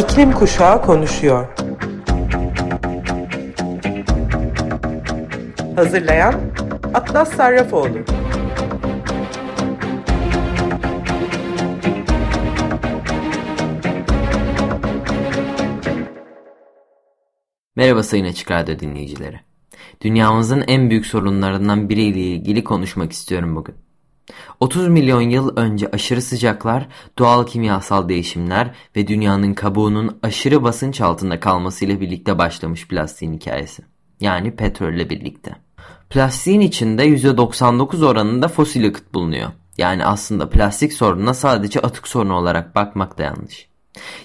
İklim Kuşağı konuşuyor. Hazırlayan Atlas Sarrafoğlu. Merhaba Sayın Açık Radyo dinleyicileri. Dünyamızın en büyük sorunlarından biriyle ilgili konuşmak istiyorum bugün. 30 milyon yıl önce aşırı sıcaklar, doğal kimyasal değişimler ve dünyanın kabuğunun aşırı basınç altında kalmasıyla birlikte başlamış plastiğin hikayesi. Yani petrolle birlikte. Plastiğin içinde %99 oranında fosil yakıt bulunuyor. Yani aslında plastik sorununa sadece atık sorunu olarak bakmak da yanlış.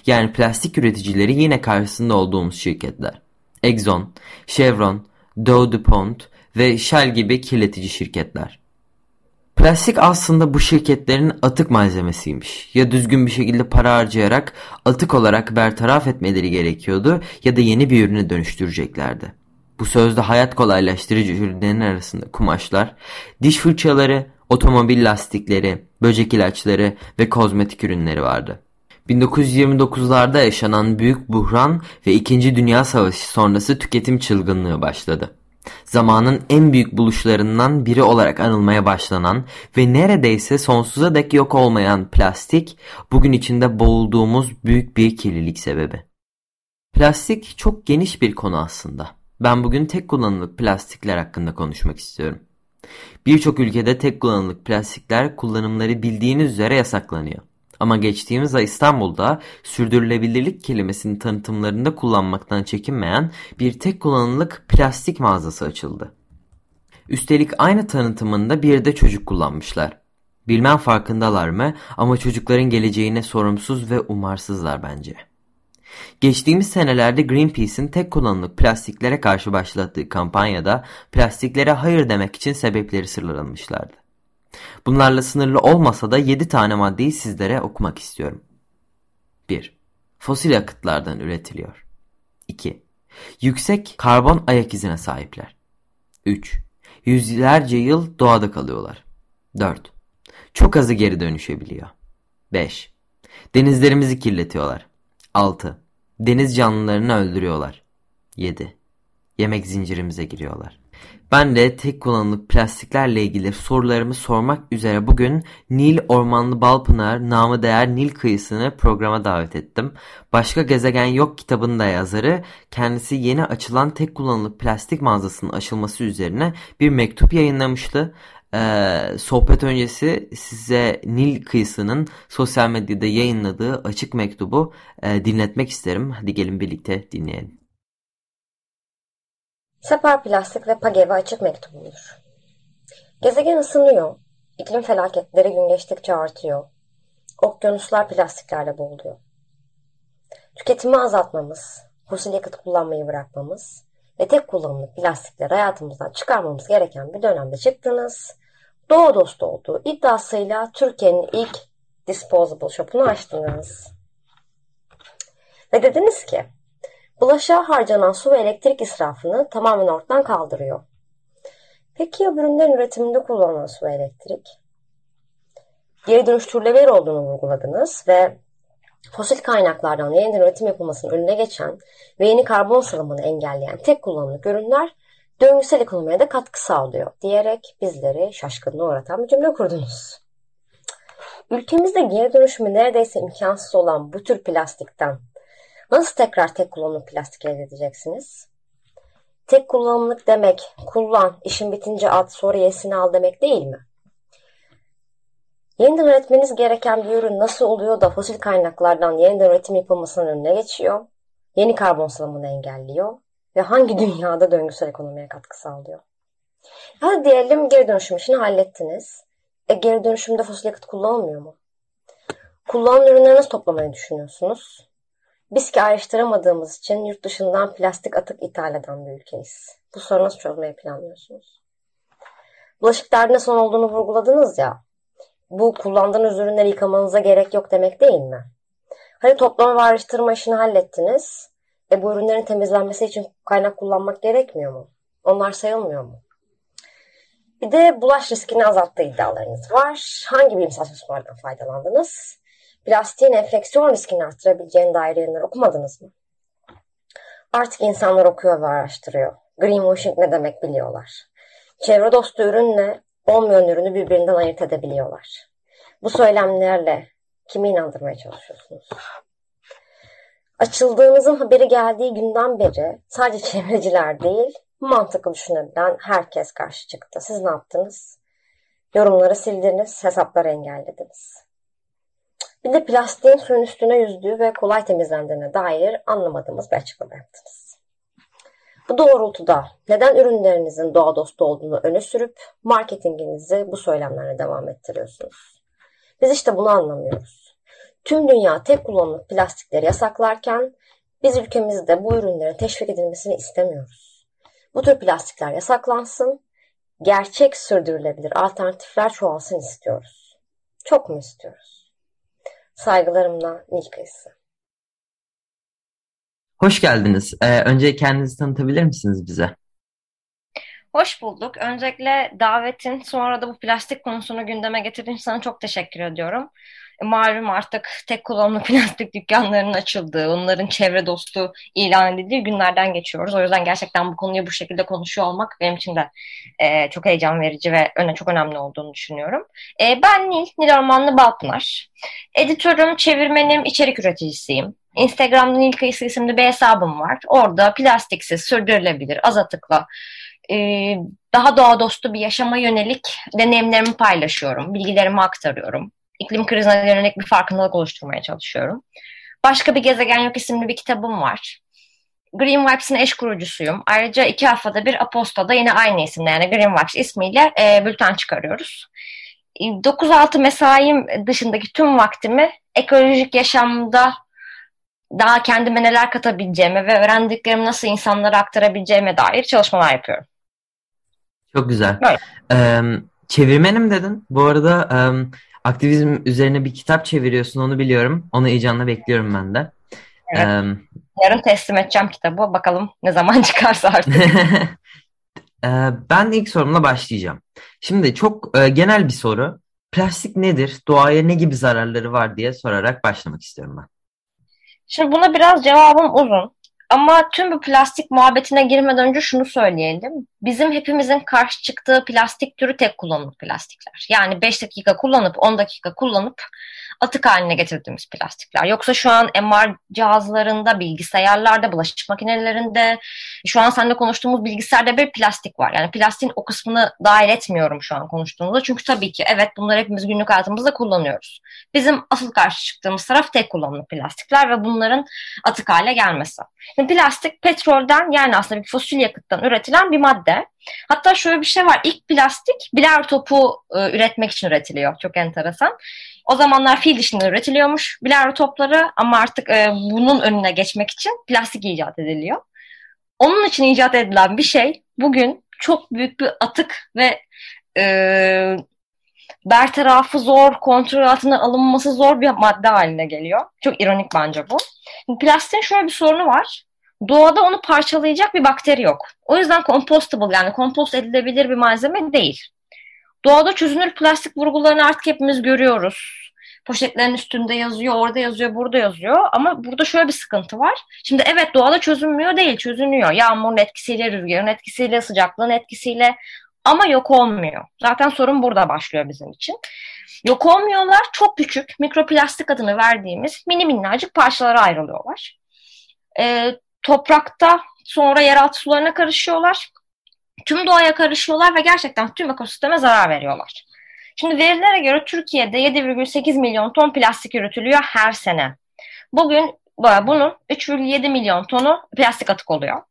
Yani plastik üreticileri yine karşısında olduğumuz şirketler. Exxon, Chevron, Dow DuPont ve Shell gibi kirletici şirketler. Plastik aslında bu şirketlerin atık malzemesiymiş. Ya düzgün bir şekilde para harcayarak atık olarak bertaraf etmeleri gerekiyordu ya da yeni bir ürüne dönüştüreceklerdi. Bu sözde hayat kolaylaştırıcı ürünlerin arasında kumaşlar, diş fırçaları, otomobil lastikleri, böcek ilaçları ve kozmetik ürünleri vardı. 1929'larda yaşanan büyük buhran ve 2. Dünya Savaşı sonrası tüketim çılgınlığı başladı. Zamanın en büyük buluşlarından biri olarak anılmaya başlanan ve neredeyse sonsuza dek yok olmayan plastik bugün içinde boğulduğumuz büyük bir kirlilik sebebi. Plastik çok geniş bir konu aslında. Ben bugün tek kullanımlık plastikler hakkında konuşmak istiyorum. Birçok ülkede tek kullanımlık plastikler kullanımları bildiğiniz üzere yasaklanıyor. Ama geçtiğimiz ay İstanbul'da sürdürülebilirlik kelimesini tanıtımlarında kullanmaktan çekinmeyen bir tek kullanımlık plastik mağazası açıldı. Üstelik aynı tanıtımında bir de çocuk kullanmışlar. Bilmem farkındalar mı ama çocukların geleceğine sorumsuz ve umarsızlar bence. Geçtiğimiz senelerde Greenpeace'in tek kullanımlık plastiklere karşı başlattığı kampanyada plastiklere hayır demek için sebepleri sıralamışlardı. Bunlarla sınırlı olmasa da 7 tane maddeyi sizlere okumak istiyorum. 1. Fosil yakıtlardan üretiliyor. 2. Yüksek karbon ayak izine sahipler. 3. Yüzlerce yıl doğada kalıyorlar. 4. Çok azı geri dönüşebiliyor. 5. Denizlerimizi kirletiyorlar. 6. Deniz canlılarını öldürüyorlar. 7. Yemek zincirimize giriyorlar. Ben de tek kullanımlık plastiklerle ilgili sorularımı sormak üzere bugün Nil Ormanlı Balpınar namı değer Nil kıyısını programa davet ettim. Başka Gezegen Yok kitabının da yazarı kendisi yeni açılan tek kullanımlık plastik mağazasının açılması üzerine bir mektup yayınlamıştı. Ee, sohbet öncesi size Nil kıyısının sosyal medyada yayınladığı açık mektubu e, dinletmek isterim. Hadi gelin birlikte dinleyelim. Sefer plastik ve Pagevi açık mektubudur. Gezegen ısınıyor. İklim felaketleri gün geçtikçe artıyor. Okyanuslar plastiklerle boğuluyor. Tüketimi azaltmamız, fosil yakıt kullanmayı bırakmamız ve tek kullanımlık plastikleri hayatımızdan çıkarmamız gereken bir dönemde çıktınız. Doğa dostu olduğu iddiasıyla Türkiye'nin ilk disposable shop'unu açtınız. Ve dediniz ki bulaşığa harcanan su ve elektrik israfını tamamen ortadan kaldırıyor. Peki ya ürünlerin üretiminde kullanılan su ve elektrik? Geri dönüştürülebilir olduğunu vurguladınız ve fosil kaynaklardan yeniden üretim yapılmasının önüne geçen ve yeni karbon salımını engelleyen tek kullanımlık ürünler döngüsel ekonomiye de katkı sağlıyor diyerek bizleri şaşkınlığa uğratan bir cümle kurdunuz. Ülkemizde geri dönüşümü neredeyse imkansız olan bu tür plastikten Nasıl tekrar tek kullanımlık plastik elde edeceksiniz? Tek kullanımlık demek kullan, işin bitince at, sonra yesini al demek değil mi? Yeniden üretmeniz gereken bir ürün nasıl oluyor da fosil kaynaklardan yeniden üretim yapılmasının önüne geçiyor? Yeni karbon salımını engelliyor ve hangi dünyada döngüsel ekonomiye katkı sağlıyor? Hadi diyelim geri dönüşüm işini hallettiniz. E geri dönüşümde fosil yakıt kullanılmıyor mu? Kullanılan ürünleri nasıl toplamayı düşünüyorsunuz? Biz ki ayrıştıramadığımız için yurt dışından plastik atık ithal eden bir ülkeyiz. Bu sorunu nasıl çözmeyi planlıyorsunuz? Bulaşık derdine son olduğunu vurguladınız ya. Bu kullandığınız ürünleri yıkamanıza gerek yok demek değil mi? Hani toplama ve ayrıştırma işini hallettiniz. E bu ürünlerin temizlenmesi için kaynak kullanmak gerekmiyor mu? Onlar sayılmıyor mu? Bir de bulaş riskini azalttığı iddialarınız var. Hangi bilimsel çalışmalardan faydalandınız? Plastiğin enfeksiyon riskini arttırabileceğine dair yayınları okumadınız mı? Artık insanlar okuyor ve araştırıyor. Greenwashing ne demek biliyorlar. Çevre dostu ürünle olmayan ürünü birbirinden ayırt edebiliyorlar. Bu söylemlerle kimi inandırmaya çalışıyorsunuz? Açıldığınızın haberi geldiği günden beri sadece çevreciler değil, mantıklı düşünebilen herkes karşı çıktı. Siz ne yaptınız? Yorumları sildiniz, hesapları engellediniz. Bir de plastiğin suyun üstüne yüzdüğü ve kolay temizlendiğine dair anlamadığımız bir açıklama yaptınız. Bu doğrultuda neden ürünlerinizin doğa dostu olduğunu öne sürüp marketinginizi bu söylemlerle devam ettiriyorsunuz? Biz işte bunu anlamıyoruz. Tüm dünya tek kullanımlık plastikleri yasaklarken biz ülkemizde bu ürünlerin teşvik edilmesini istemiyoruz. Bu tür plastikler yasaklansın, gerçek sürdürülebilir alternatifler çoğalsın istiyoruz. Çok mu istiyoruz? Saygılarımla Nil Kayısı. Hoş geldiniz. Ee, önce kendinizi tanıtabilir misiniz bize? Hoş bulduk. Öncelikle davetin sonra da bu plastik konusunu gündeme getirdiğin sana çok teşekkür ediyorum. Malum artık tek kullanımlı plastik dükkanlarının açıldığı, onların çevre dostu ilan edildiği günlerden geçiyoruz. O yüzden gerçekten bu konuyu bu şekilde konuşuyor olmak benim için de e, çok heyecan verici ve öne çok önemli olduğunu düşünüyorum. E, ben Nil, Nil Ormanlı Balpınar. Editörüm, çevirmenim, içerik üreticisiyim. Instagram'da Nil Kayısı isimli bir hesabım var. Orada plastiksiz, sürdürülebilir, az atıkla e, daha doğa dostu bir yaşama yönelik deneyimlerimi paylaşıyorum, bilgilerimi aktarıyorum. İklim krizine yönelik bir farkındalık oluşturmaya çalışıyorum. Başka bir gezegen yok isimli bir kitabım var. Green Vibes'in eş kurucusuyum. Ayrıca iki haftada bir Aposto'da yine aynı isimle yani Green Vibes ismiyle e, bülten çıkarıyoruz. 9-6 mesaim dışındaki tüm vaktimi ekolojik yaşamda daha kendime neler katabileceğime ve öğrendiklerimi nasıl insanlara aktarabileceğime dair çalışmalar yapıyorum. Çok güzel. Evet. Ee, çevirmenim dedin. Bu arada e, aktivizm üzerine bir kitap çeviriyorsun onu biliyorum. Onu heyecanla bekliyorum ben de. Evet. Ee, Yarın teslim edeceğim kitabı. Bakalım ne zaman çıkarsa artık. ben ilk sorumla başlayacağım. Şimdi çok e, genel bir soru. Plastik nedir? Doğaya ne gibi zararları var diye sorarak başlamak istiyorum ben. Şimdi buna biraz cevabım uzun. Ama tüm bu plastik muhabbetine girmeden önce şunu söyleyelim. Bizim hepimizin karşı çıktığı plastik türü tek kullanımlık plastikler. Yani 5 dakika kullanıp 10 dakika kullanıp atık haline getirdiğimiz plastikler. Yoksa şu an MR cihazlarında, bilgisayarlarda, bulaşık makinelerinde, şu an seninle konuştuğumuz bilgisayarda bir plastik var. Yani plastiğin o kısmını dahil etmiyorum şu an konuştuğumuzda. Çünkü tabii ki evet bunları hepimiz günlük hayatımızda kullanıyoruz. Bizim asıl karşı çıktığımız taraf tek kullanımlı plastikler ve bunların atık hale gelmesi. Şimdi plastik petrolden yani aslında bir fosil yakıttan üretilen bir madde. Hatta şöyle bir şey var. İlk plastik biler topu e, üretmek için üretiliyor. Çok enteresan. O zamanlar fil dişinden üretiliyormuş bilardo topları ama artık e, bunun önüne geçmek için plastik icat ediliyor. Onun için icat edilen bir şey bugün çok büyük bir atık ve e, bertarafı zor, kontrol altına alınması zor bir madde haline geliyor. Çok ironik bence bu. Plastiğin şöyle bir sorunu var. Doğada onu parçalayacak bir bakteri yok. O yüzden compostable yani kompost edilebilir bir malzeme değil. Doğada çözünür plastik vurgularını artık hepimiz görüyoruz. Poşetlerin üstünde yazıyor, orada yazıyor, burada yazıyor. Ama burada şöyle bir sıkıntı var. Şimdi evet doğada çözünmüyor değil, çözünüyor. Yağmurun etkisiyle, rüzgarın etkisiyle, sıcaklığın etkisiyle ama yok olmuyor. Zaten sorun burada başlıyor bizim için. Yok olmuyorlar, çok küçük mikroplastik adını verdiğimiz mini minnacık parçalara ayrılıyorlar. Ee, toprakta sonra yeraltı sularına karışıyorlar tüm doğaya karışıyorlar ve gerçekten tüm ekosisteme zarar veriyorlar. Şimdi verilere göre Türkiye'de 7,8 milyon ton plastik üretiliyor her sene. Bugün bunun 3,7 milyon tonu plastik atık oluyor.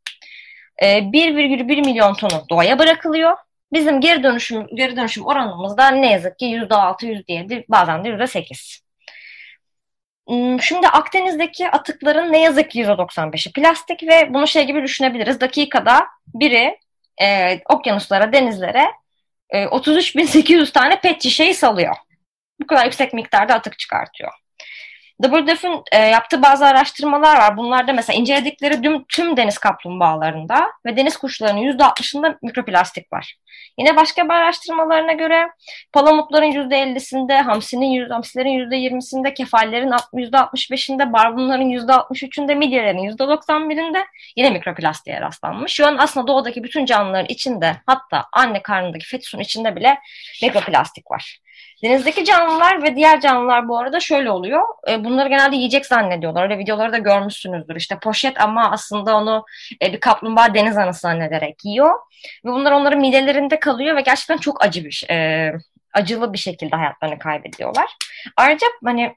1,1 ee, milyon tonu doğaya bırakılıyor. Bizim geri dönüşüm geri dönüşüm oranımız da ne yazık ki %6, %7, bazen de %8. Hmm, şimdi Akdeniz'deki atıkların ne yazık ki %95'i plastik ve bunu şey gibi düşünebiliriz. Dakikada biri e, okyanuslara, denizlere e, 33.800 tane pet şişeyi salıyor. Bu kadar yüksek miktarda atık çıkartıyor. WWF'in e, yaptığı bazı araştırmalar var. Bunlarda mesela inceledikleri tüm, tüm deniz kaplumbağalarında ve deniz kuşlarının %60'ında mikroplastik var. Yine başka bir araştırmalarına göre palamutların %50'sinde, hamsinin, hamsilerin %20'sinde, kefallerin %65'inde, barbunların %63'ünde, midyelerin %91'inde yine mikroplastiğe rastlanmış. Şu an aslında doğadaki bütün canlıların içinde hatta anne karnındaki fetüsün içinde bile mikroplastik var. Denizdeki canlılar ve diğer canlılar bu arada şöyle oluyor. E, bunları genelde yiyecek zannediyorlar. Öyle videoları da görmüşsünüzdür. İşte poşet ama aslında onu e, bir kaplumbağa deniz anası zannederek yiyor. Ve bunlar onların midelerinde kalıyor ve gerçekten çok acı bir şey. E, acılı bir şekilde hayatlarını kaybediyorlar. Ayrıca hani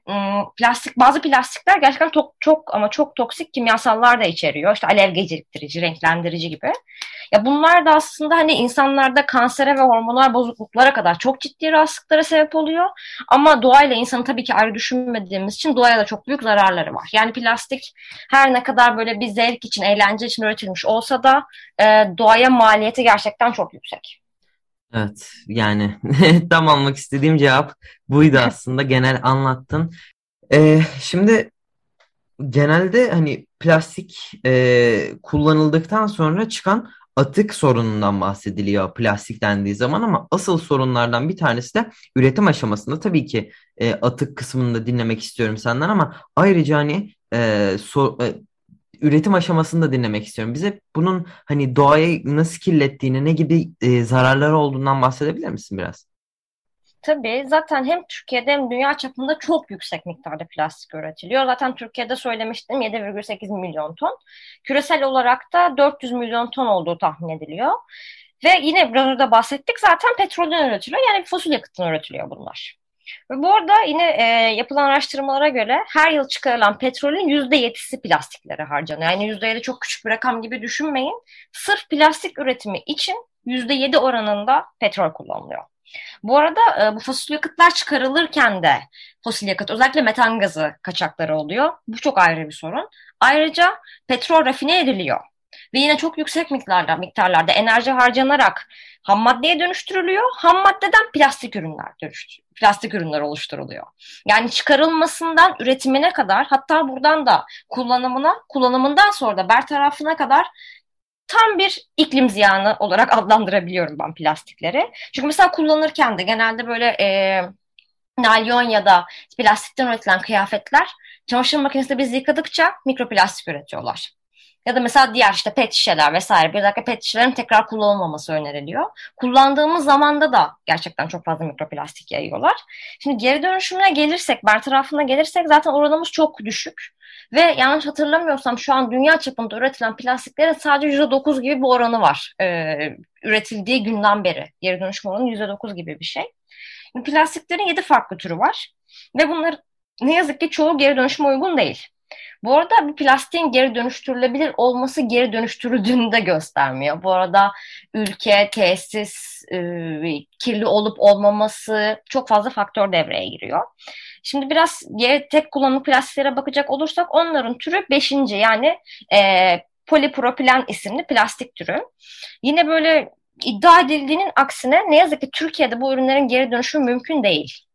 plastik bazı plastikler gerçekten çok çok ama çok toksik kimyasallar da içeriyor. İşte alev geciktirici, renklendirici gibi. Ya bunlar da aslında hani insanlarda kansere ve hormonal bozukluklara kadar çok ciddi rahatsızlıklara sebep oluyor. Ama doğayla insanı tabii ki ayrı düşünmediğimiz için doğaya da çok büyük zararları var. Yani plastik her ne kadar böyle bir zevk için, eğlence için üretilmiş olsa da doğaya maliyeti gerçekten çok yüksek. Evet yani tam almak istediğim cevap buydu aslında genel anlattın. Ee, şimdi genelde hani plastik e, kullanıldıktan sonra çıkan atık sorunundan bahsediliyor plastik dendiği zaman ama asıl sorunlardan bir tanesi de üretim aşamasında tabii ki e, atık kısmını da dinlemek istiyorum senden ama ayrıca hani e, so, e, üretim aşamasını da dinlemek istiyorum. Bize bunun hani doğayı nasıl kirlettiğini, ne gibi e, zararları olduğundan bahsedebilir misin biraz? Tabii zaten hem Türkiye'de hem dünya çapında çok yüksek miktarda plastik üretiliyor. Zaten Türkiye'de söylemiştim 7,8 milyon ton. Küresel olarak da 400 milyon ton olduğu tahmin ediliyor. Ve yine biraz önce bahsettik zaten petrolden üretiliyor. Yani fosil yakıttan üretiliyor bunlar. Ve bu arada yine e, yapılan araştırmalara göre her yıl çıkarılan petrolün yüzde yetisi plastiklere harcanıyor. Yani yüzde yedi çok küçük bir rakam gibi düşünmeyin. Sırf plastik üretimi için yüzde yedi oranında petrol kullanılıyor. Bu arada e, bu fosil yakıtlar çıkarılırken de fosil yakıt özellikle metan gazı kaçakları oluyor. Bu çok ayrı bir sorun. Ayrıca petrol rafine ediliyor ve yine çok yüksek miktarlarda, miktarlarda enerji harcanarak ham maddeye dönüştürülüyor. Ham maddeden plastik ürünler dönüştürülüyor. Plastik ürünler oluşturuluyor. Yani çıkarılmasından üretimine kadar hatta buradan da kullanımına, kullanımından sonra da bertarafına kadar tam bir iklim ziyanı olarak adlandırabiliyorum ben plastikleri. Çünkü mesela kullanırken de genelde böyle e, nalyon ya da plastikten üretilen kıyafetler çamaşır makinesinde biz yıkadıkça mikroplastik üretiyorlar. Ya da mesela diğer işte pet şişeler vesaire bir dakika pet şişelerin tekrar kullanılmaması öneriliyor. Kullandığımız zamanda da gerçekten çok fazla mikroplastik yayıyorlar. Şimdi geri dönüşümüne gelirsek, bertarafına gelirsek zaten oranımız çok düşük. Ve yanlış hatırlamıyorsam şu an dünya çapında üretilen plastiklerin sadece %9 gibi bir oranı var. Ee, üretildiği günden beri geri dönüşüm oranı %9 gibi bir şey. Plastiklerin 7 farklı türü var. Ve bunlar ne yazık ki çoğu geri dönüşüme uygun değil. Bu arada bu plastiğin geri dönüştürülebilir olması geri dönüştürüldüğünü de göstermiyor. Bu arada ülke, tesis, e, kirli olup olmaması çok fazla faktör devreye giriyor. Şimdi biraz geri tek kullanımlı plastiklere bakacak olursak onların türü beşinci yani e, polipropilen isimli plastik türü. Yine böyle iddia edildiğinin aksine ne yazık ki Türkiye'de bu ürünlerin geri dönüşümü mümkün değil.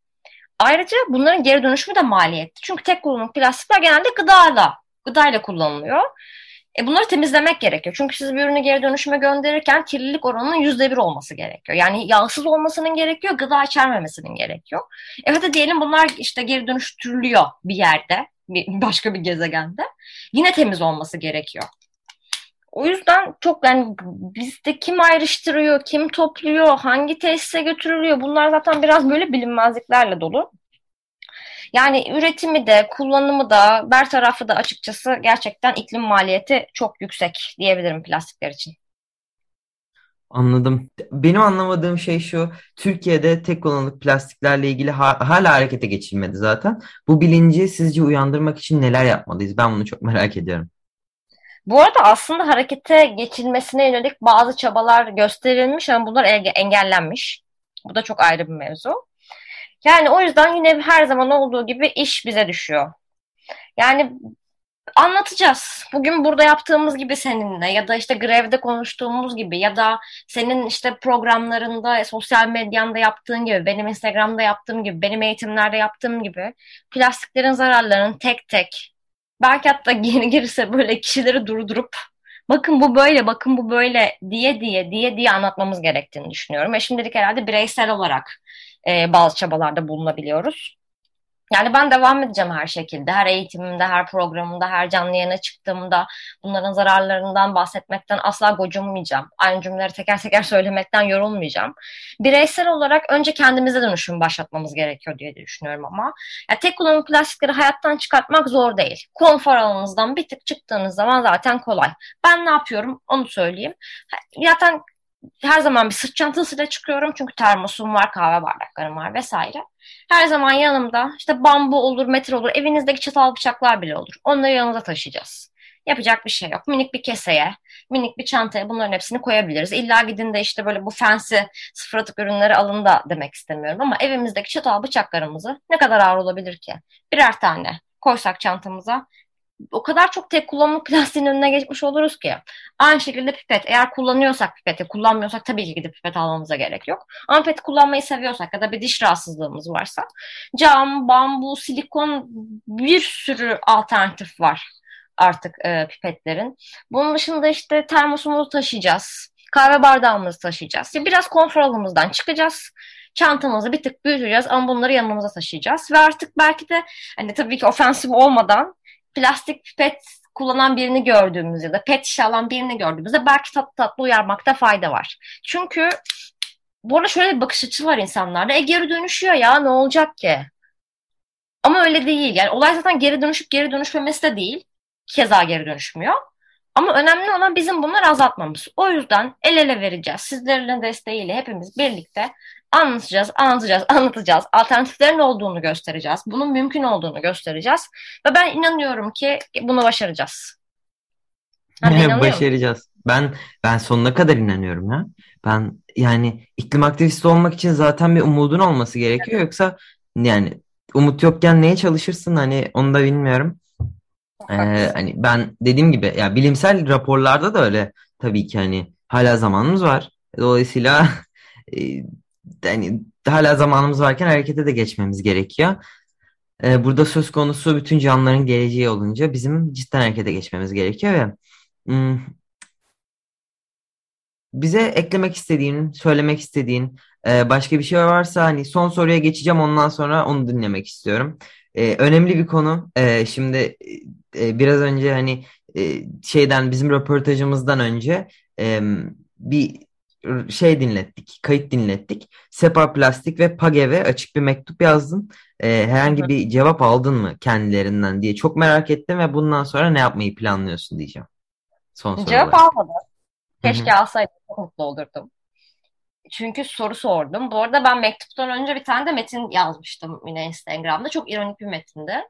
Ayrıca bunların geri dönüşümü de maliyetli. Çünkü tek kullanımlık plastikler genelde gıdayla, gıdayla kullanılıyor. E bunları temizlemek gerekiyor. Çünkü siz bir ürünü geri dönüşüme gönderirken kirlilik oranının yüzde bir olması gerekiyor. Yani yağsız olmasının gerekiyor, gıda içermemesinin gerekiyor. E hadi diyelim bunlar işte geri dönüştürülüyor bir yerde, bir, başka bir gezegende. Yine temiz olması gerekiyor. O yüzden çok yani bizde kim ayrıştırıyor, kim topluyor, hangi tesise götürülüyor bunlar zaten biraz böyle bilinmezliklerle dolu. Yani üretimi de, kullanımı da, bertarafı da açıkçası gerçekten iklim maliyeti çok yüksek diyebilirim plastikler için. Anladım. Benim anlamadığım şey şu, Türkiye'de tek kullanımlık plastiklerle ilgili ha hala harekete geçilmedi zaten. Bu bilinci sizce uyandırmak için neler yapmalıyız? Ben bunu çok merak ediyorum. Bu arada aslında harekete geçilmesine yönelik bazı çabalar gösterilmiş ama bunlar engellenmiş. Bu da çok ayrı bir mevzu. Yani o yüzden yine her zaman olduğu gibi iş bize düşüyor. Yani anlatacağız. Bugün burada yaptığımız gibi seninle ya da işte grevde konuştuğumuz gibi ya da senin işte programlarında, sosyal medyanda yaptığın gibi, benim Instagram'da yaptığım gibi, benim eğitimlerde yaptığım gibi plastiklerin zararlarını tek tek belki hatta yeni gelirse böyle kişileri durdurup bakın bu böyle, bakın bu böyle diye diye diye diye anlatmamız gerektiğini düşünüyorum. Ve şimdilik herhalde bireysel olarak e, bazı çabalarda bulunabiliyoruz. Yani ben devam edeceğim her şekilde. Her eğitimimde, her programımda, her canlı yayına çıktığımda bunların zararlarından bahsetmekten asla gocunmayacağım. Aynı cümleleri teker teker söylemekten yorulmayacağım. Bireysel olarak önce kendimize dönüşüm başlatmamız gerekiyor diye düşünüyorum ama. Yani tek kullanımlı plastikleri hayattan çıkartmak zor değil. Konfor alanınızdan bir tık çıktığınız zaman zaten kolay. Ben ne yapıyorum onu söyleyeyim. Zaten her zaman bir sırt çantasıyla çıkıyorum çünkü termosum var, kahve bardaklarım var vesaire. Her zaman yanımda işte bambu olur, metre olur, evinizdeki çatal bıçaklar bile olur. Onları yanımıza taşıyacağız. Yapacak bir şey yok. Minik bir keseye, minik bir çantaya bunların hepsini koyabiliriz. İlla gidin de işte böyle bu fancy sıfır atık ürünleri alın da demek istemiyorum. Ama evimizdeki çatal bıçaklarımızı ne kadar ağır olabilir ki? Birer tane koysak çantamıza o kadar çok tek kullanımlı plastiğin önüne geçmiş oluruz ki. Aynı şekilde pipet. Eğer kullanıyorsak pipeti, kullanmıyorsak tabii ki gidip pipet almamıza gerek yok. Ama pipet kullanmayı seviyorsak ya da bir diş rahatsızlığımız varsa cam, bambu, silikon bir sürü alternatif var artık e, pipetlerin. Bunun dışında işte termosumuzu taşıyacağız. Kahve bardağımızı taşıyacağız. Ya biraz konfor alanımızdan çıkacağız çantamızı bir tık büyüteceğiz ama bunları yanımıza taşıyacağız. Ve artık belki de hani tabii ki ofensif olmadan plastik pipet kullanan birini gördüğümüz ya da pet şişe alan birini gördüğümüzde belki tatlı tatlı uyarmakta fayda var. Çünkü bu arada şöyle bir bakış açısı var insanlarda. E geri dönüşüyor ya ne olacak ki? Ama öyle değil. Yani olay zaten geri dönüşüp geri dönüşmemesi de değil. Keza geri dönüşmüyor. Ama önemli olan bizim bunları azaltmamız. O yüzden el ele vereceğiz. Sizlerin desteğiyle hepimiz birlikte anlatacağız, anlatacağız, anlatacağız. Alternatiflerin olduğunu göstereceğiz. Bunun mümkün olduğunu göstereceğiz. Ve ben inanıyorum ki bunu başaracağız. başaracağız. Ben ben sonuna kadar inanıyorum ya. Ben yani iklim aktivisti olmak için zaten bir umudun olması gerekiyor. Yoksa yani umut yokken neye çalışırsın hani onu da bilmiyorum. Ee, hani ben dediğim gibi ya bilimsel raporlarda da öyle tabii ki hani hala zamanımız var. Dolayısıyla e, yani hala zamanımız varken harekete de geçmemiz gerekiyor. Ee, burada söz konusu bütün canlıların geleceği olunca bizim cidden harekete geçmemiz gerekiyor ve hmm, bize eklemek istediğin, söylemek istediğin e, başka bir şey varsa hani son soruya geçeceğim ondan sonra onu dinlemek istiyorum. E, önemli bir konu. E, şimdi e, biraz önce hani e, şeyden bizim röportajımızdan önce e, bir şey dinlettik, kayıt dinlettik. Sepa Plastik ve Pagev'e açık bir mektup yazdın. Ee, herhangi bir cevap aldın mı kendilerinden diye çok merak ettim ve bundan sonra ne yapmayı planlıyorsun diyeceğim. Son Cevap almadım. Keşke Hı-hı. alsaydım çok mutlu olurdum. Çünkü soru sordum. Bu arada ben mektuptan önce bir tane de metin yazmıştım yine Instagram'da. Çok ironik bir metinde.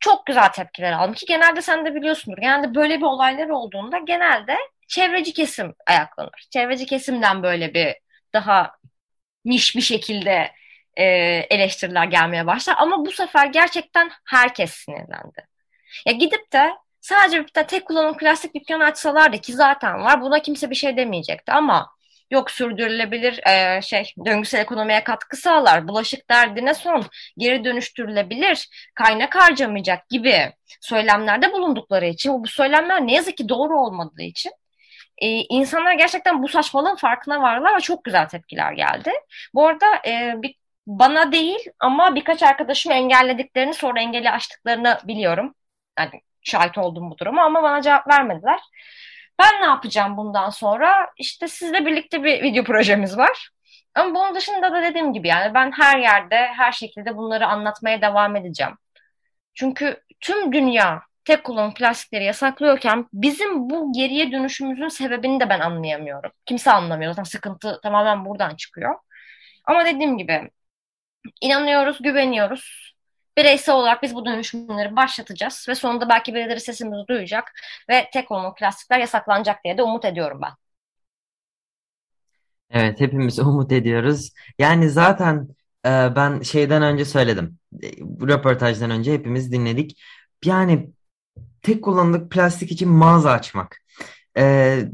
Çok güzel tepkiler aldım ki genelde sen de biliyorsundur. Genelde böyle bir olaylar olduğunda genelde çevreci kesim ayaklanır. Çevreci kesimden böyle bir daha niş bir şekilde e, eleştiriler gelmeye başlar. Ama bu sefer gerçekten herkes sinirlendi. Ya gidip de sadece bir tek kullanım plastik dükkanı açsalardı ki zaten var buna kimse bir şey demeyecekti ama yok sürdürülebilir e, şey döngüsel ekonomiye katkı sağlar, bulaşık derdine son, geri dönüştürülebilir, kaynak harcamayacak gibi söylemlerde bulundukları için bu söylemler ne yazık ki doğru olmadığı için e, insanlar gerçekten bu saçmalığın farkına varlar ve çok güzel tepkiler geldi. Bu arada e, bir, bana değil ama birkaç arkadaşım engellediklerini sonra engeli açtıklarını biliyorum. Yani şahit oldum bu duruma ama bana cevap vermediler. Ben ne yapacağım bundan sonra? İşte sizle birlikte bir video projemiz var. Ama bunun dışında da dediğim gibi yani ben her yerde, her şekilde bunları anlatmaya devam edeceğim. Çünkü tüm dünya tek kullanım plastikleri yasaklıyorken bizim bu geriye dönüşümüzün sebebini de ben anlayamıyorum. Kimse anlamıyor. Zaten sıkıntı tamamen buradan çıkıyor. Ama dediğim gibi inanıyoruz, güveniyoruz. Bireysel olarak biz bu dönüşümleri başlatacağız ve sonunda belki birileri sesimizi duyacak ve tek kullanım plastikler yasaklanacak diye de umut ediyorum ben. Evet, hepimiz umut ediyoruz. Yani zaten e, ben şeyden önce söyledim. Bu röportajdan önce hepimiz dinledik. Yani tek kullanımlık plastik için mağaza açmak. Ee,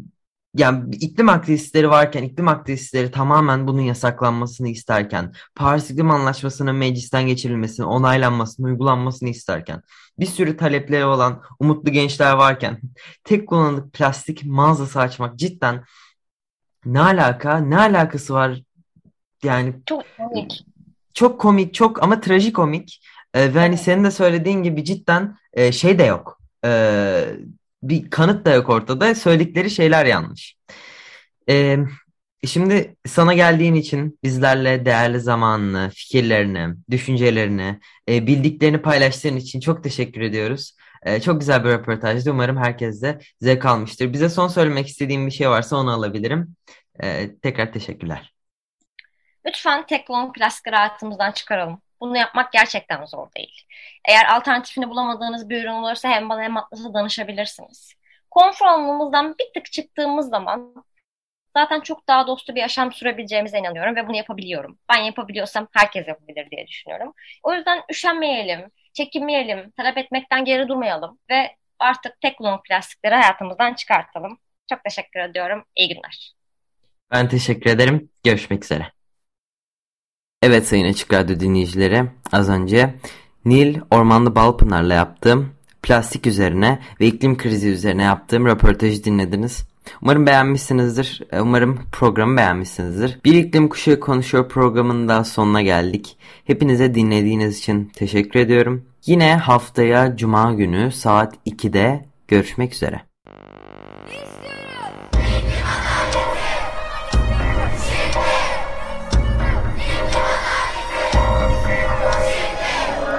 yani iklim aktivistleri varken, iklim aktivistleri tamamen bunun yasaklanmasını isterken, Paris İklim Anlaşması'nın meclisten geçirilmesini, onaylanmasını, uygulanmasını isterken, bir sürü talepleri olan umutlu gençler varken, tek kullanımlık plastik mağazası açmak cidden ne alaka, ne alakası var? Yani Çok komik. çok komik, çok ama trajikomik. Ee, ve hani senin de söylediğin gibi cidden e, şey de yok. Ee, bir kanıt da yok ortada. Söyledikleri şeyler yanlış. Ee, şimdi sana geldiğin için bizlerle değerli zamanını, fikirlerini, düşüncelerini, e, bildiklerini paylaştığın için çok teşekkür ediyoruz. Ee, çok güzel bir röportajdı. Umarım herkes de zevk almıştır. Bize son söylemek istediğim bir şey varsa onu alabilirim. Ee, tekrar teşekkürler. Lütfen tek kullanımlık plastikleri hayatımızdan çıkaralım. Bunu yapmak gerçekten zor değil. Eğer alternatifini bulamadığınız bir ürün olursa hem bana hem Atlas'a danışabilirsiniz. Konfor alanımızdan bir tık çıktığımız zaman zaten çok daha dostu bir yaşam sürebileceğimize inanıyorum ve bunu yapabiliyorum. Ben yapabiliyorsam herkes yapabilir diye düşünüyorum. O yüzden üşenmeyelim, çekinmeyelim, talep etmekten geri durmayalım ve artık tek kullanımlık plastikleri hayatımızdan çıkartalım. Çok teşekkür ediyorum. İyi günler. Ben teşekkür ederim. Görüşmek üzere. Evet Sayın Açık Radyo dinleyicileri az önce Nil Ormanlı Balpınar'la yaptığım plastik üzerine ve iklim krizi üzerine yaptığım röportajı dinlediniz. Umarım beğenmişsinizdir. Umarım programı beğenmişsinizdir. Bir iklim kuşağı konuşuyor programının daha sonuna geldik. Hepinize dinlediğiniz için teşekkür ediyorum. Yine haftaya Cuma günü saat 2'de görüşmek üzere.